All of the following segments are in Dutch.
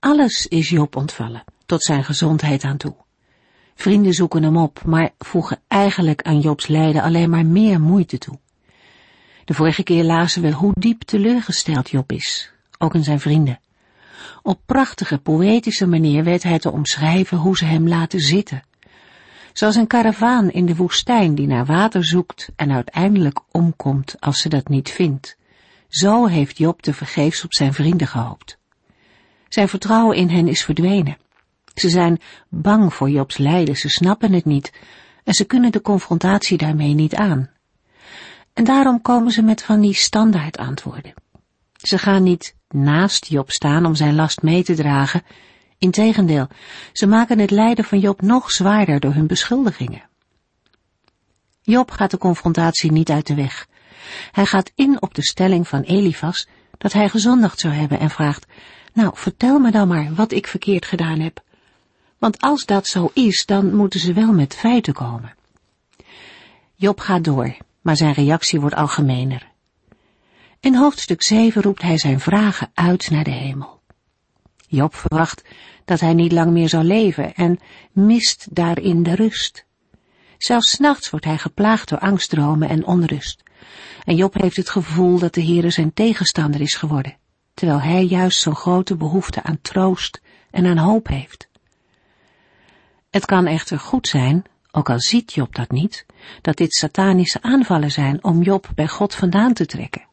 Alles is Job ontvallen, tot zijn gezondheid aan toe. Vrienden zoeken hem op, maar voegen eigenlijk aan Jobs lijden alleen maar meer moeite toe. De vorige keer lazen we hoe diep teleurgesteld Job is, ook in zijn vrienden. Op prachtige, poëtische manier weet hij te omschrijven hoe ze hem laten zitten. Zoals een karavaan in de woestijn die naar water zoekt en uiteindelijk omkomt als ze dat niet vindt. Zo heeft Job te vergeefs op zijn vrienden gehoopt. Zijn vertrouwen in hen is verdwenen. Ze zijn bang voor Jobs lijden, ze snappen het niet en ze kunnen de confrontatie daarmee niet aan. En daarom komen ze met van die standaard antwoorden. Ze gaan niet naast Job staan om zijn last mee te dragen. Integendeel, ze maken het lijden van Job nog zwaarder door hun beschuldigingen. Job gaat de confrontatie niet uit de weg. Hij gaat in op de stelling van Elifas dat hij gezondigd zou hebben en vraagt, nou, vertel me dan maar wat ik verkeerd gedaan heb. Want als dat zo is, dan moeten ze wel met feiten komen. Job gaat door, maar zijn reactie wordt algemener. In hoofdstuk 7 roept hij zijn vragen uit naar de hemel. Job verwacht dat hij niet lang meer zal leven en mist daarin de rust. Zelfs nachts wordt hij geplaagd door angstdromen en onrust. En Job heeft het gevoel dat de Heere zijn tegenstander is geworden, terwijl hij juist zo'n grote behoefte aan troost en aan hoop heeft. Het kan echter goed zijn, ook al ziet Job dat niet, dat dit satanische aanvallen zijn om Job bij God vandaan te trekken.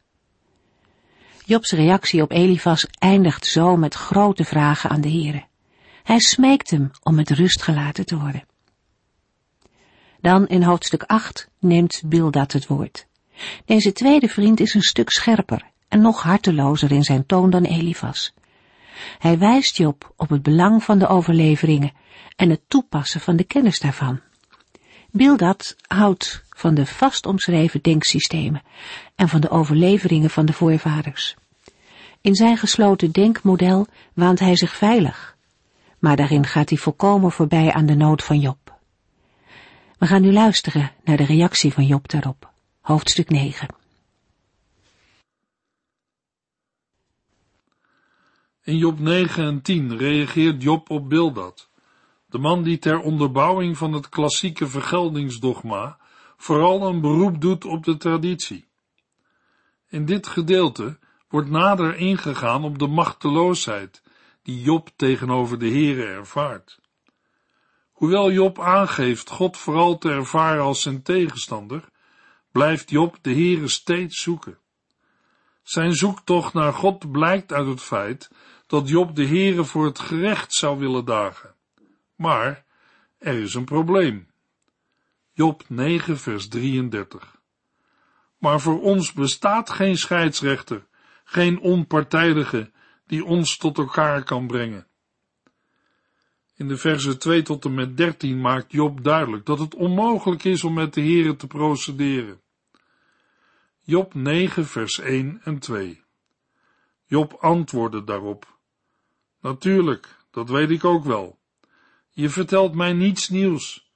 Jobs reactie op Elifas eindigt zo met grote vragen aan de Heere. Hij smeekt hem om met rust gelaten te worden. Dan in hoofdstuk 8 neemt Bildad het woord. Deze tweede vriend is een stuk scherper en nog hartelozer in zijn toon dan Elifas. Hij wijst Job op het belang van de overleveringen en het toepassen van de kennis daarvan. Bildad houdt van de vast omschreven denksystemen en van de overleveringen van de voorvaders. In zijn gesloten denkmodel waant hij zich veilig, maar daarin gaat hij volkomen voorbij aan de nood van Job. We gaan nu luisteren naar de reactie van Job daarop. Hoofdstuk 9. In Job 9 en 10 reageert Job op Bildad, de man die ter onderbouwing van het klassieke vergeldingsdogma vooral een beroep doet op de traditie. In dit gedeelte wordt nader ingegaan op de machteloosheid die Job tegenover de Here ervaart. Hoewel Job aangeeft God vooral te ervaren als zijn tegenstander, blijft Job de Heere steeds zoeken. Zijn zoektocht naar God blijkt uit het feit dat Job de Heere voor het gerecht zou willen dagen. Maar er is een probleem. Job 9 vers 33 Maar voor ons bestaat geen scheidsrechter, geen onpartijdige, die ons tot elkaar kan brengen. In de versen 2 tot en met 13 maakt Job duidelijk dat het onmogelijk is om met de Here te procederen. Job 9 vers 1 en 2 Job antwoordde daarop. Natuurlijk, dat weet ik ook wel. Je vertelt mij niets nieuws.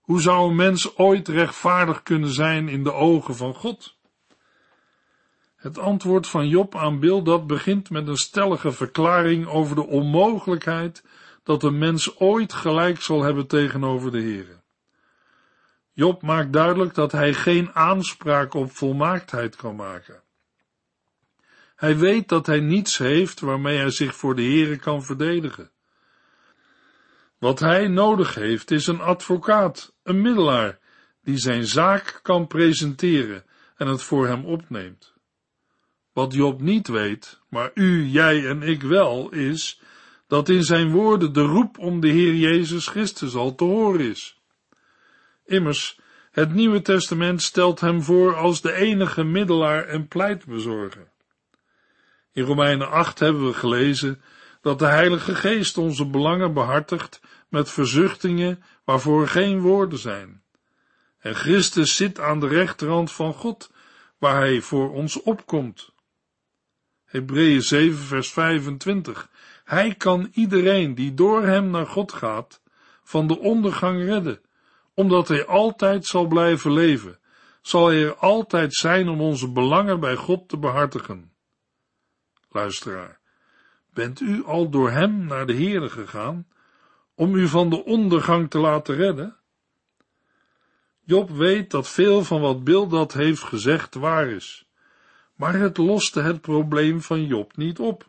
Hoe zou een mens ooit rechtvaardig kunnen zijn in de ogen van God? Het antwoord van Job aan Bildad begint met een stellige verklaring over de onmogelijkheid dat een mens ooit gelijk zal hebben tegenover de Heere. Job maakt duidelijk dat hij geen aanspraak op volmaaktheid kan maken. Hij weet dat hij niets heeft waarmee hij zich voor de Heere kan verdedigen. Wat hij nodig heeft is een advocaat, een middelaar, die zijn zaak kan presenteren en het voor hem opneemt. Wat Job niet weet, maar u, jij en ik wel, is dat in zijn woorden de roep om de Heer Jezus Christus al te horen is. Immers, het Nieuwe Testament stelt hem voor als de enige middelaar en pleitbezorger. In Romeinen 8 hebben we gelezen dat de Heilige Geest onze belangen behartigt met verzuchtingen waarvoor geen woorden zijn. En Christus zit aan de rechterhand van God, waar hij voor ons opkomt. Hebreeën 7 vers 25. Hij kan iedereen die door hem naar God gaat, van de ondergang redden, omdat hij altijd zal blijven leven, zal hij er altijd zijn om onze belangen bij God te behartigen. Luisteraar, bent u al door hem naar de Heere gegaan, om u van de ondergang te laten redden? Job weet dat veel van wat Bildad heeft gezegd waar is, maar het loste het probleem van Job niet op.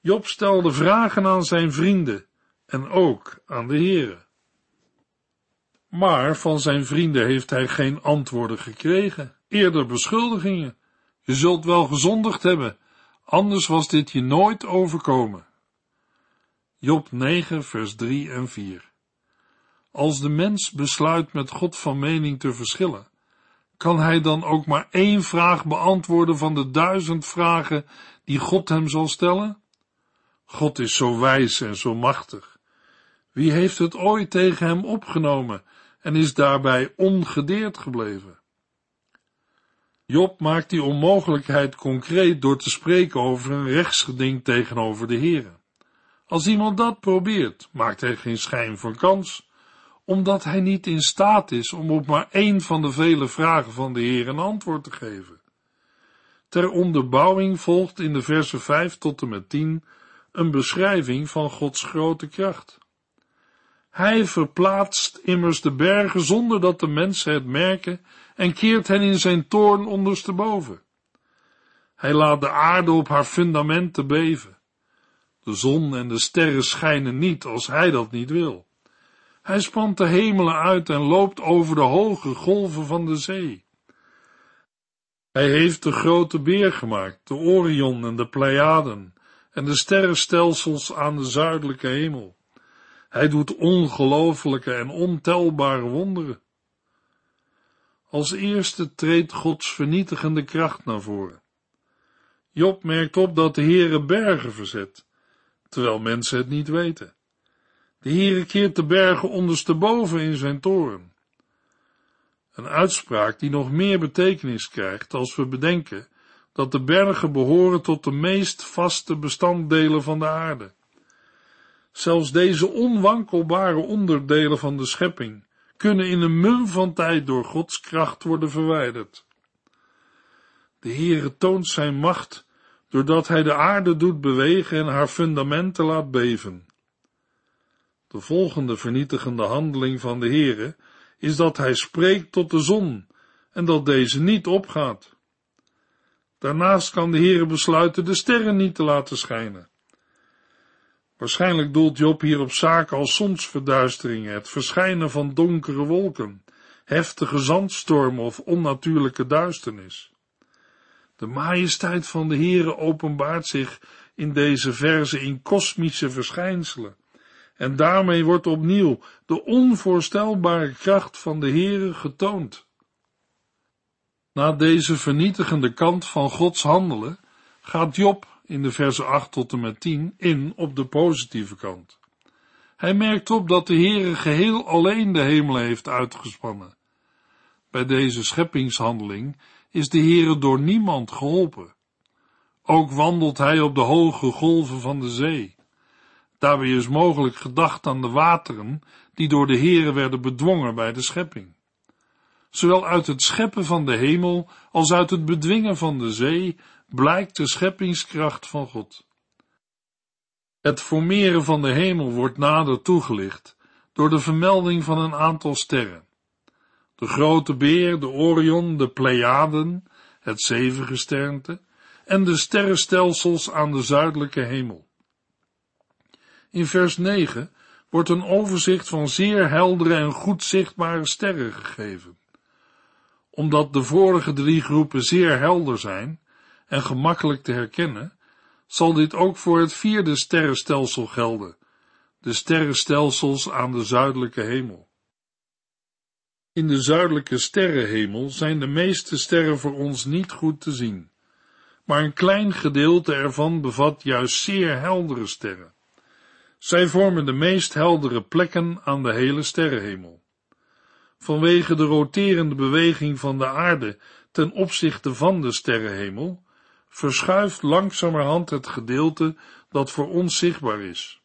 Job stelde vragen aan zijn vrienden en ook aan de Heere. Maar van zijn vrienden heeft hij geen antwoorden gekregen, eerder beschuldigingen. Je zult wel gezondigd hebben, anders was dit je nooit overkomen. Job 9, vers 3 en 4. Als de mens besluit met God van mening te verschillen, kan hij dan ook maar één vraag beantwoorden van de duizend vragen die God hem zal stellen? God is zo wijs en zo machtig. Wie heeft het ooit tegen hem opgenomen en is daarbij ongedeerd gebleven? Job maakt die onmogelijkheid concreet door te spreken over een rechtsgeding tegenover de Heere. Als iemand dat probeert, maakt hij geen schijn van kans, omdat hij niet in staat is om op maar één van de vele vragen van de Heer een antwoord te geven. Ter onderbouwing volgt in de versen 5 tot en met 10 een beschrijving van Gods grote kracht. Hij verplaatst immers de bergen zonder dat de mensen het merken en keert hen in zijn toorn ondersteboven. Hij laat de aarde op haar fundamenten beven. De zon en de sterren schijnen niet als hij dat niet wil. Hij spant de hemelen uit en loopt over de hoge golven van de zee. Hij heeft de grote beer gemaakt, de Orion en de Pleiaden en de sterrenstelsels aan de zuidelijke hemel. Hij doet ongelooflijke en ontelbare wonderen. Als eerste treedt Gods vernietigende kracht naar voren. Job merkt op dat de Heere bergen verzet, terwijl mensen het niet weten. De Heere keert de bergen ondersteboven in zijn toren. Een uitspraak die nog meer betekenis krijgt als we bedenken dat de bergen behoren tot de meest vaste bestanddelen van de aarde. Zelfs deze onwankelbare onderdelen van de schepping kunnen in een mum van tijd door Gods kracht worden verwijderd. De Heere toont zijn macht doordat hij de aarde doet bewegen en haar fundamenten laat beven. De volgende vernietigende handeling van de Heere is dat hij spreekt tot de zon en dat deze niet opgaat. Daarnaast kan de Heere besluiten de sterren niet te laten schijnen. Waarschijnlijk doelt Job hier op zaken als zonsverduisteringen, het verschijnen van donkere wolken, heftige zandstormen of onnatuurlijke duisternis. De majesteit van de Heere openbaart zich in deze verse in kosmische verschijnselen. En daarmee wordt opnieuw de onvoorstelbare kracht van de Heere getoond. Na deze vernietigende kant van Gods handelen gaat Job in de versen 8 tot en met 10 in op de positieve kant. Hij merkt op dat de Heere geheel alleen de hemel heeft uitgespannen. Bij deze scheppingshandeling is de Heere door niemand geholpen. Ook wandelt hij op de hoge golven van de zee. Daarbij is mogelijk gedacht aan de wateren die door de Heere werden bedwongen bij de schepping. Zowel uit het scheppen van de hemel als uit het bedwingen van de zee blijkt de scheppingskracht van God. Het formeren van de hemel wordt nader toegelicht door de vermelding van een aantal sterren. De grote beer, de Orion, de Pleiaden, het zevengesternte en de sterrenstelsels aan de zuidelijke hemel. In vers 9 wordt een overzicht van zeer heldere en goed zichtbare sterren gegeven. Omdat de vorige drie groepen zeer helder zijn en gemakkelijk te herkennen, zal dit ook voor het vierde sterrenstelsel gelden, de sterrenstelsels aan de zuidelijke hemel. In de zuidelijke sterrenhemel zijn de meeste sterren voor ons niet goed te zien, maar een klein gedeelte ervan bevat juist zeer heldere sterren. Zij vormen de meest heldere plekken aan de hele sterrenhemel. Vanwege de roterende beweging van de aarde ten opzichte van de sterrenhemel, verschuift langzamerhand het gedeelte dat voor ons zichtbaar is.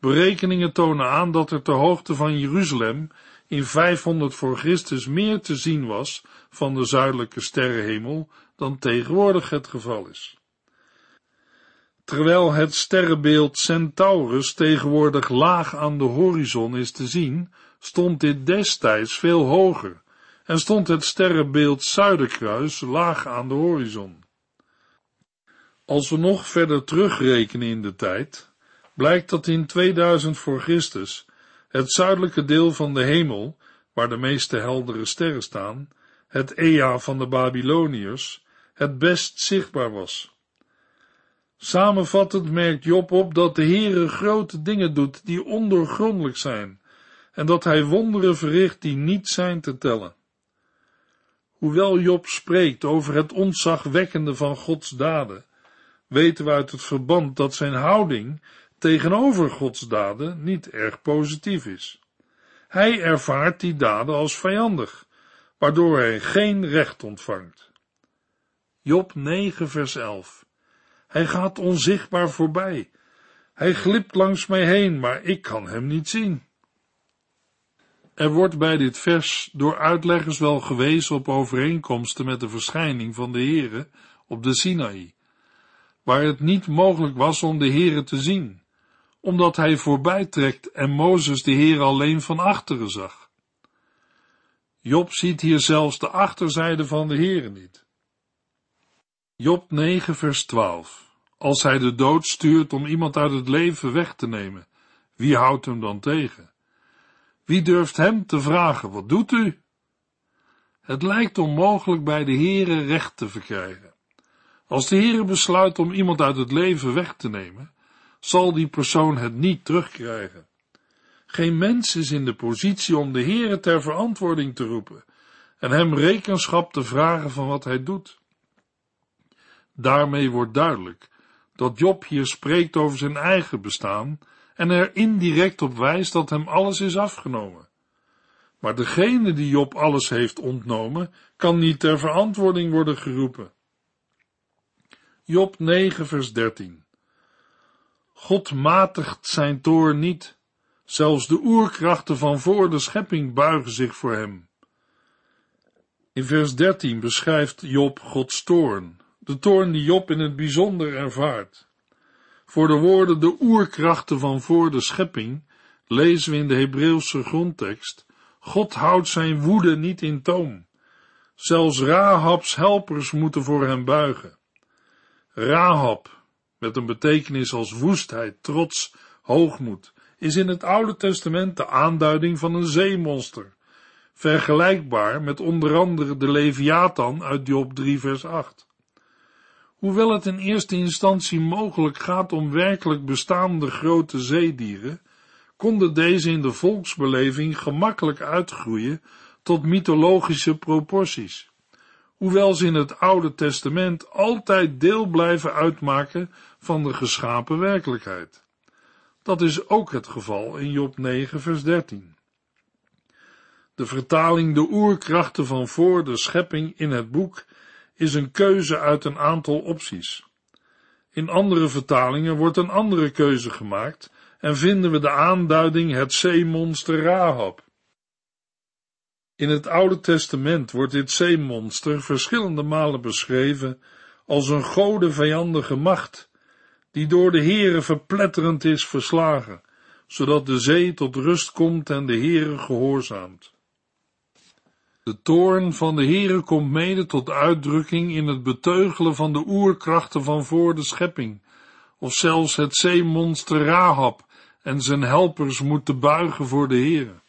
Berekeningen tonen aan dat er ter hoogte van Jeruzalem in 500 voor Christus meer te zien was van de zuidelijke sterrenhemel dan tegenwoordig het geval is. Terwijl het sterrenbeeld Centaurus tegenwoordig laag aan de horizon is te zien, stond dit destijds veel hoger en stond het sterrenbeeld Zuiderkruis laag aan de horizon. Als we nog verder terugrekenen in de tijd, blijkt dat in 2000 voor Christus het zuidelijke deel van de hemel, waar de meeste heldere sterren staan, het Ea van de Babyloniërs, het best zichtbaar was. Samenvattend merkt Job op dat de Heere grote dingen doet die ondoorgrondelijk zijn, en dat hij wonderen verricht die niet zijn te tellen. Hoewel Job spreekt over het ontzagwekkende van Gods daden, weten we uit het verband dat zijn houding tegenover Gods daden niet erg positief is. Hij ervaart die daden als vijandig, waardoor hij geen recht ontvangt. Job 9 vers 11 Hij gaat onzichtbaar voorbij. Hij glipt langs mij heen, maar ik kan hem niet zien. Er wordt bij dit vers door uitleggers wel gewezen op overeenkomsten met de verschijning van de Heere op de Sinaï, waar het niet mogelijk was om de Heere te zien, omdat hij voorbij trekt en Mozes de Heer alleen van achteren zag. Job ziet hier zelfs de achterzijde van de Heere niet. Job 9 vers 12 Als hij de dood stuurt om iemand uit het leven weg te nemen, wie houdt hem dan tegen? Wie durft hem te vragen, wat doet u? Het lijkt onmogelijk bij de Heere recht te verkrijgen. Als de Heere besluit om iemand uit het leven weg te nemen, zal die persoon het niet terugkrijgen. Geen mens is in de positie om de Heere ter verantwoording te roepen en hem rekenschap te vragen van wat hij doet. Daarmee wordt duidelijk dat Job hier spreekt over zijn eigen bestaan en er indirect op wijst dat hem alles is afgenomen. Maar degene die Job alles heeft ontnomen, kan niet ter verantwoording worden geroepen. Job 9 vers 13 God matigt zijn toorn niet. Zelfs de oerkrachten van voor de schepping buigen zich voor hem. In vers 13 beschrijft Job Gods toorn, de toorn die Job in het bijzonder ervaart. Voor de woorden de oerkrachten van voor de schepping lezen we in de Hebreeuwse grondtekst, God houdt zijn woede niet in toom. Zelfs Rahabs helpers moeten voor hem buigen. Rahab, met een betekenis als woestheid, trots, hoogmoed, is in het Oude Testament de aanduiding van een zeemonster, vergelijkbaar met onder andere de Leviathan uit Job 3 vers 8. Hoewel het in eerste instantie mogelijk gaat om werkelijk bestaande grote zeedieren, konden deze in de volksbeleving gemakkelijk uitgroeien tot mythologische proporties hoewel ze in het Oude Testament altijd deel blijven uitmaken van de geschapen werkelijkheid. Dat is ook het geval in Job 9, vers 13. De vertaling de oerkrachten van voor de schepping in het boek is een keuze uit een aantal opties. In andere vertalingen wordt een andere keuze gemaakt en vinden we de aanduiding het zeemonster Rahab. In het Oude Testament wordt dit zeemonster verschillende malen beschreven als een gode vijandige macht, die door de Heere verpletterend is verslagen, zodat de zee tot rust komt en de Heere gehoorzaamt. De toorn van de Heere komt mede tot uitdrukking in het beteugelen van de oerkrachten van voor de schepping, of zelfs het zeemonster Rahab en zijn helpers moeten buigen voor de Heere.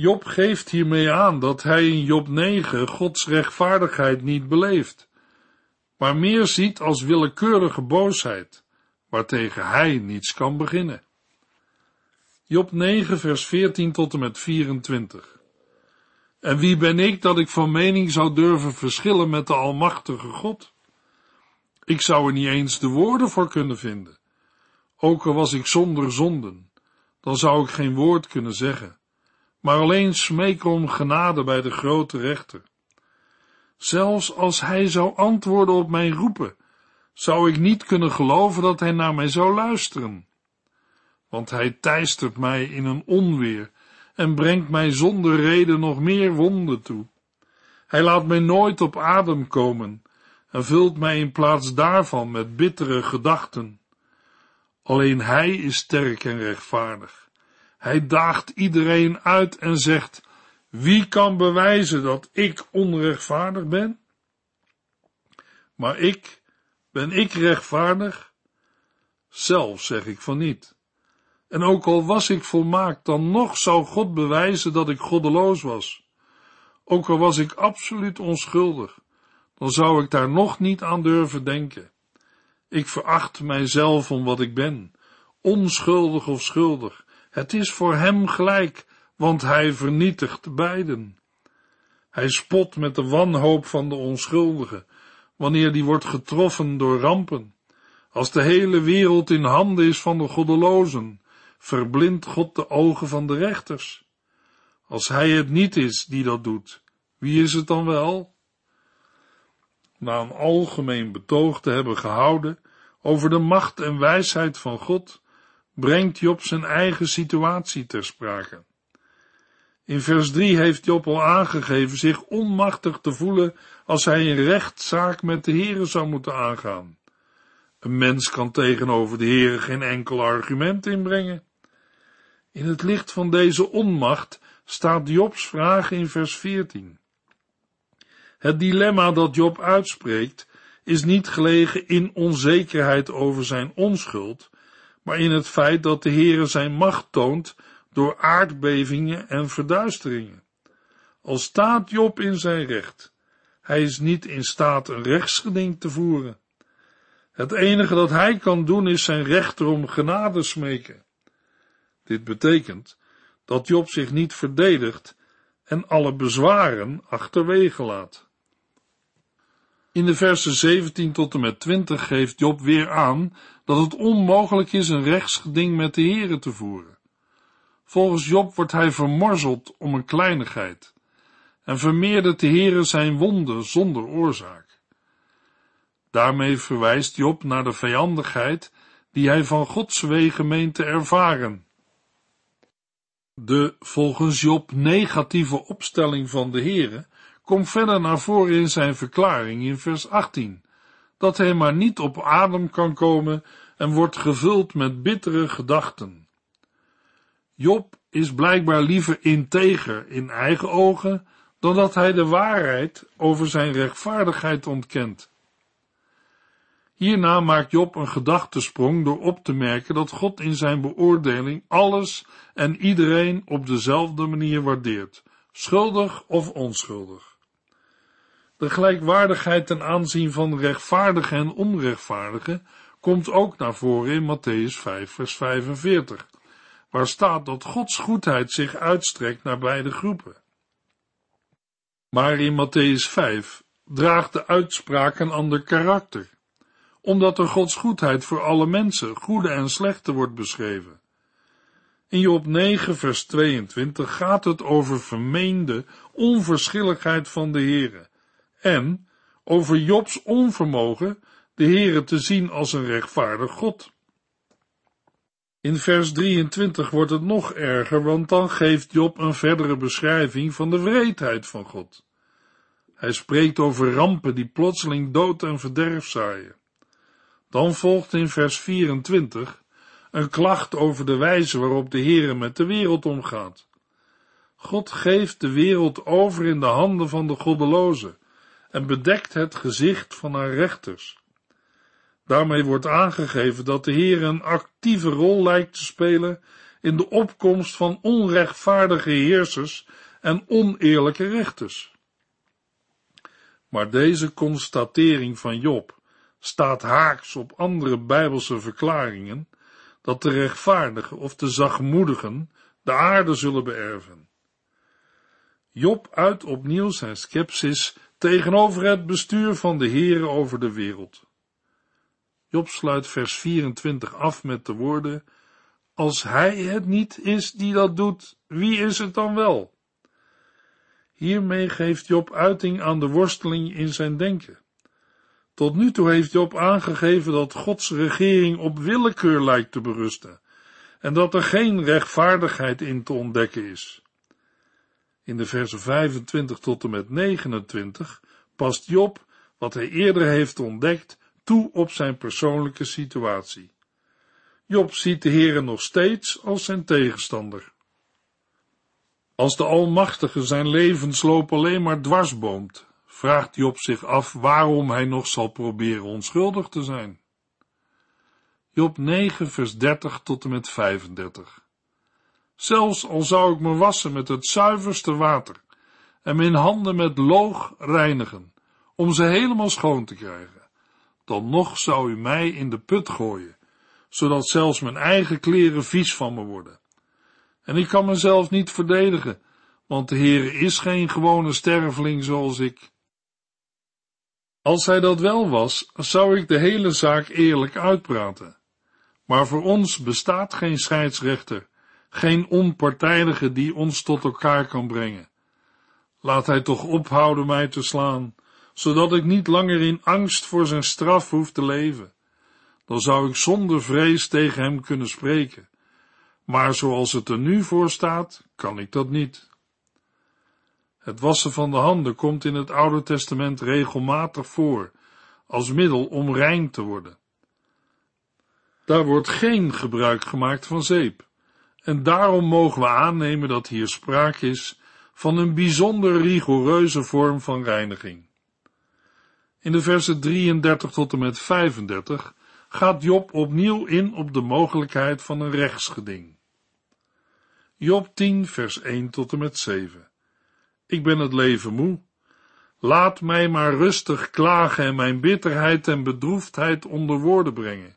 Job geeft hiermee aan dat hij in Job 9 Gods rechtvaardigheid niet beleeft, maar meer ziet als willekeurige boosheid, waartegen hij niets kan beginnen. Job 9 vers 14 tot en met 24 En wie ben ik dat ik van mening zou durven verschillen met de Almachtige God? Ik zou er niet eens de woorden voor kunnen vinden. Ook al was ik zonder zonden, dan zou ik geen woord kunnen zeggen, maar alleen smeken om genade bij de grote rechter. Zelfs als hij zou antwoorden op mijn roepen, zou ik niet kunnen geloven dat hij naar mij zou luisteren. Want hij teistert mij in een onweer en brengt mij zonder reden nog meer wonden toe. Hij laat mij nooit op adem komen en vult mij in plaats daarvan met bittere gedachten. Alleen hij is sterk en rechtvaardig. Hij daagt iedereen uit en zegt, wie kan bewijzen dat ik onrechtvaardig ben? Maar ik, ben ik rechtvaardig? Zelf zeg ik van niet. En ook al was ik volmaakt, dan nog zou God bewijzen dat ik goddeloos was. Ook al was ik absoluut onschuldig, dan zou ik daar nog niet aan durven denken. Ik veracht mijzelf om wat ik ben, onschuldig of schuldig. Het is voor hem gelijk, want hij vernietigt beiden. Hij spot met de wanhoop van de onschuldige, wanneer die wordt getroffen door rampen. Als de hele wereld in handen is van de goddelozen, verblindt God de ogen van de rechters. Als hij het niet is die dat doet, wie is het dan wel? Na een algemeen betoog te hebben gehouden over de macht en wijsheid van God, brengt Job zijn eigen situatie ter sprake. In vers 3 heeft Job al aangegeven zich onmachtig te voelen als hij een rechtszaak met de Heere zou moeten aangaan. Een mens kan tegenover de Heere geen enkel argument inbrengen. In het licht van deze onmacht staat Jobs vraag in vers 14. Het dilemma dat Job uitspreekt is niet gelegen in onzekerheid over zijn onschuld, maar in het feit dat de Heere zijn macht toont door aardbevingen en verduisteringen. Al staat Job in zijn recht, hij is niet in staat een rechtsgeding te voeren. Het enige dat hij kan doen is zijn rechter om genade smeken. Dit betekent dat Job zich niet verdedigt en alle bezwaren achterwege laat. In de versen 17 tot en met 20 geeft Job weer aan dat het onmogelijk is een rechtsgeding met de Here te voeren. Volgens Job wordt hij vermorzeld om een kleinigheid en vermeerdert de Heere zijn wonden zonder oorzaak. Daarmee verwijst Job naar de vijandigheid die hij van Gods wegen meent te ervaren. De volgens Job negatieve opstelling van de Heere komt verder naar voren in zijn verklaring in vers 18, dat hij maar niet op adem kan komen en wordt gevuld met bittere gedachten. Job is blijkbaar liever integer in eigen ogen dan dat hij de waarheid over zijn rechtvaardigheid ontkent. Hierna maakt Job een gedachtesprong door op te merken dat God in zijn beoordeling alles en iedereen op dezelfde manier waardeert, schuldig of onschuldig. De gelijkwaardigheid ten aanzien van rechtvaardige en onrechtvaardige komt ook naar voren in Matthäus 5, vers 45, waar staat dat Gods goedheid zich uitstrekt naar beide groepen. Maar in Matthäus 5 draagt de uitspraak een ander karakter, omdat er Gods goedheid voor alle mensen, goede en slechte, wordt beschreven. In Job 9, vers 22 gaat het over vermeende onverschilligheid van de Heere en over Jobs onvermogen de Heere te zien als een rechtvaardig God. In vers 23 wordt het nog erger, want dan geeft Job een verdere beschrijving van de wreedheid van God. Hij spreekt over rampen die plotseling dood en verderf zaaien. Dan volgt in vers 24 een klacht over de wijze waarop de Heere met de wereld omgaat. God geeft de wereld over in de handen van de goddelozen en bedekt het gezicht van haar rechters. Daarmee wordt aangegeven dat de Heer een actieve rol lijkt te spelen in de opkomst van onrechtvaardige heersers en oneerlijke rechters. Maar deze constatering van Job staat haaks op andere bijbelse verklaringen dat de rechtvaardigen of de zachtmoedigen de aarde zullen beërven. Job uit opnieuw zijn scepsis tegenover het bestuur van de Heere over de wereld. Job sluit vers 24 af met de woorden, als hij het niet is die dat doet, wie is het dan wel? Hiermee geeft Job uiting aan de worsteling in zijn denken. Tot nu toe heeft Job aangegeven dat Gods regering op willekeur lijkt te berusten en dat er geen rechtvaardigheid in te ontdekken is. In de versen 25 tot en met 29 past Job, wat hij eerder heeft ontdekt, toe op zijn persoonlijke situatie. Job ziet de Heere nog steeds als zijn tegenstander. Als de Almachtige zijn levensloop alleen maar dwarsboomt, vraagt Job zich af waarom hij nog zal proberen onschuldig te zijn. Job 9, vers 30 tot en met 35. Zelfs al zou ik me wassen met het zuiverste water en mijn handen met loog reinigen, om ze helemaal schoon te krijgen, dan nog zou u mij in de put gooien, zodat zelfs mijn eigen kleren vies van me worden. En ik kan mezelf niet verdedigen, want de Heere is geen gewone sterveling zoals ik. Als hij dat wel was, zou ik de hele zaak eerlijk uitpraten. Maar voor ons bestaat geen scheidsrechter, geen onpartijdige die ons tot elkaar kan brengen. Laat hij toch ophouden mij te slaan, zodat ik niet langer in angst voor zijn straf hoef te leven. Dan zou ik zonder vrees tegen hem kunnen spreken. Maar zoals het er nu voor staat, kan ik dat niet. Het wassen van de handen komt in het Oude Testament regelmatig voor, als middel om rein te worden. Daar wordt geen gebruik gemaakt van zeep, en daarom mogen we aannemen dat hier sprake is van een bijzonder rigoureuze vorm van reiniging. In de versen 33 tot en met 35 gaat Job opnieuw in op de mogelijkheid van een rechtsgeding. Job 10 vers 1 tot en met 7 Ik ben het leven moe. Laat mij maar rustig klagen en mijn bitterheid en bedroefdheid onder woorden brengen.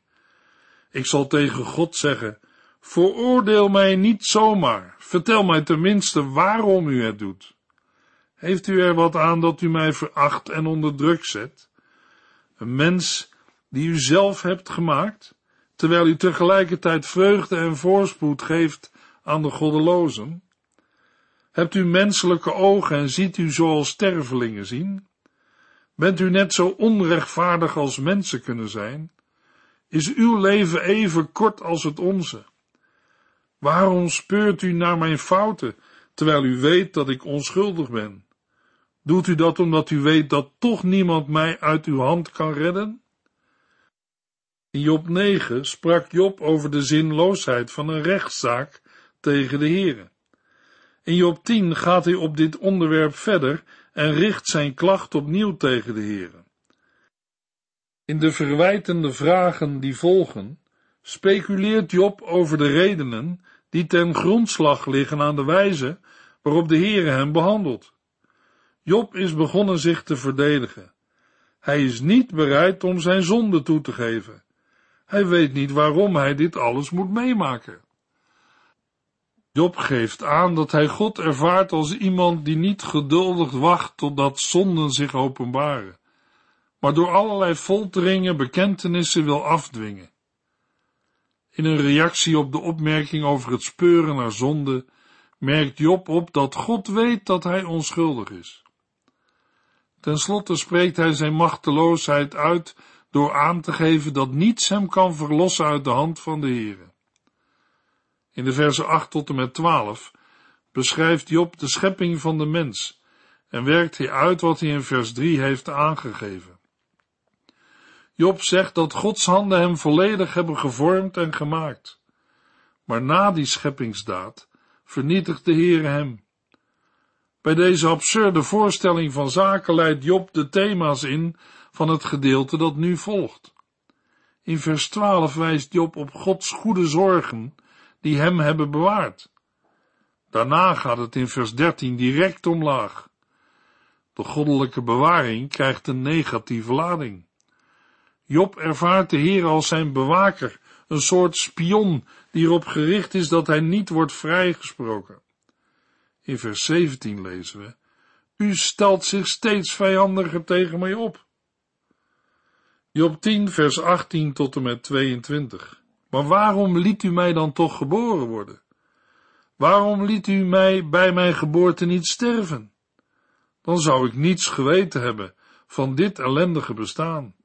Ik zal tegen God zeggen, veroordeel mij niet zomaar, vertel mij tenminste waarom u het doet. Heeft u er wat aan dat u mij veracht en onder druk zet? Een mens die u zelf hebt gemaakt, terwijl u tegelijkertijd vreugde en voorspoed geeft aan de goddelozen? Hebt u menselijke ogen en ziet u zoals stervelingen zien? Bent u net zo onrechtvaardig als mensen kunnen zijn? Is uw leven even kort als het onze? Waarom speurt u naar mijn fouten, terwijl u weet dat ik onschuldig ben? Doet u dat omdat u weet dat toch niemand mij uit uw hand kan redden? In Job 9 sprak Job over de zinloosheid van een rechtszaak tegen de Heere. In Job 10 gaat hij op dit onderwerp verder en richt zijn klacht opnieuw tegen de Heere. In de verwijtende vragen die volgen, speculeert Job over de redenen die ten grondslag liggen aan de wijze waarop de Heere hem behandelt. Job is begonnen zich te verdedigen. Hij is niet bereid om zijn zonde toe te geven. Hij weet niet waarom hij dit alles moet meemaken. Job geeft aan dat hij God ervaart als iemand die niet geduldig wacht totdat zonden zich openbaren, maar door allerlei folteringen bekentenissen wil afdwingen. In een reactie op de opmerking over het speuren naar zonde merkt Job op dat God weet dat hij onschuldig is. Ten slotte spreekt hij zijn machteloosheid uit door aan te geven dat niets hem kan verlossen uit de hand van de Heere. In de versen 8 tot en met 12 beschrijft Job de schepping van de mens en werkt hij uit wat hij in vers 3 heeft aangegeven. Job zegt dat Gods handen hem volledig hebben gevormd en gemaakt. Maar na die scheppingsdaad vernietigt de Heer hem. Bij deze absurde voorstelling van zaken leidt Job de thema's in van het gedeelte dat nu volgt. In vers 12 wijst Job op Gods goede zorgen die hem hebben bewaard. Daarna gaat het in vers 13 direct omlaag. De goddelijke bewaring krijgt een negatieve lading. Job ervaart de Heer als zijn bewaker, een soort spion die erop gericht is dat hij niet wordt vrijgesproken. In vers 17 lezen we, U stelt zich steeds vijandiger tegen mij op. Job 10, vers 18 tot en met 22. Maar waarom liet u mij dan toch geboren worden? Waarom liet u mij bij mijn geboorte niet sterven? Dan zou ik niets geweten hebben van dit ellendige bestaan.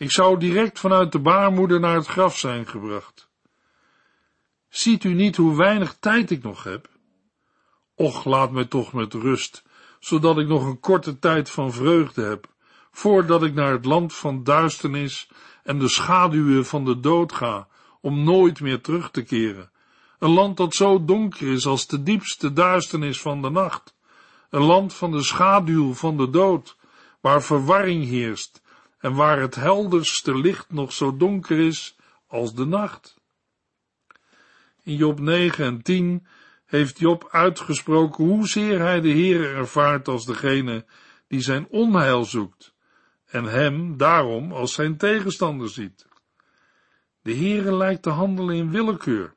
Ik zou direct vanuit de baarmoeder naar het graf zijn gebracht. Ziet u niet hoe weinig tijd ik nog heb? Och, laat mij toch met rust, zodat ik nog een korte tijd van vreugde heb, voordat ik naar het land van duisternis en de schaduwen van de dood ga, om nooit meer terug te keren. Een land dat zo donker is als de diepste duisternis van de nacht. Een land van de schaduw van de dood, waar verwarring heerst en waar het helderste licht nog zo donker is als de nacht. In Job 9 en 10 heeft Job uitgesproken hoezeer hij de Heere ervaart als degene die zijn onheil zoekt en hem daarom als zijn tegenstander ziet. De Heere lijkt te handelen in willekeur.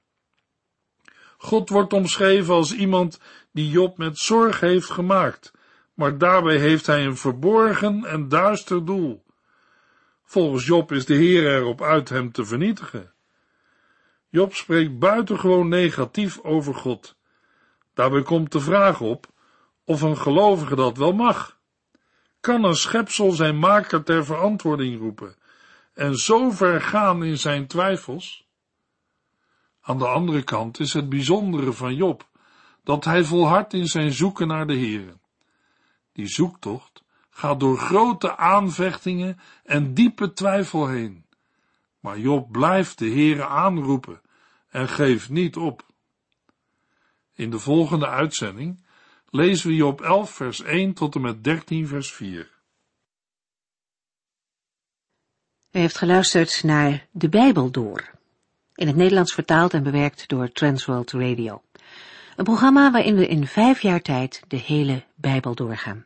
God wordt omschreven als iemand die Job met zorg heeft gemaakt, maar daarbij heeft hij een verborgen en duister doel. Volgens Job is de Heer erop uit hem te vernietigen. Job spreekt buitengewoon negatief over God. Daarbij komt de vraag op of een gelovige dat wel mag. Kan een schepsel zijn maker ter verantwoording roepen en zo ver gaan in zijn twijfels? Aan de andere kant is het bijzondere van Job dat hij volhardt in zijn zoeken naar de Heer. Die zoektocht gaat door grote aanvechtingen en diepe twijfel heen. Maar Job blijft de Heere aanroepen en geeft niet op. In de volgende uitzending lezen we Job 11 vers 1 tot en met 13 vers 4. U heeft geluisterd naar De Bijbel Door, in het Nederlands vertaald en bewerkt door Transworld Radio. Een programma waarin we in vijf jaar tijd de hele Bijbel doorgaan.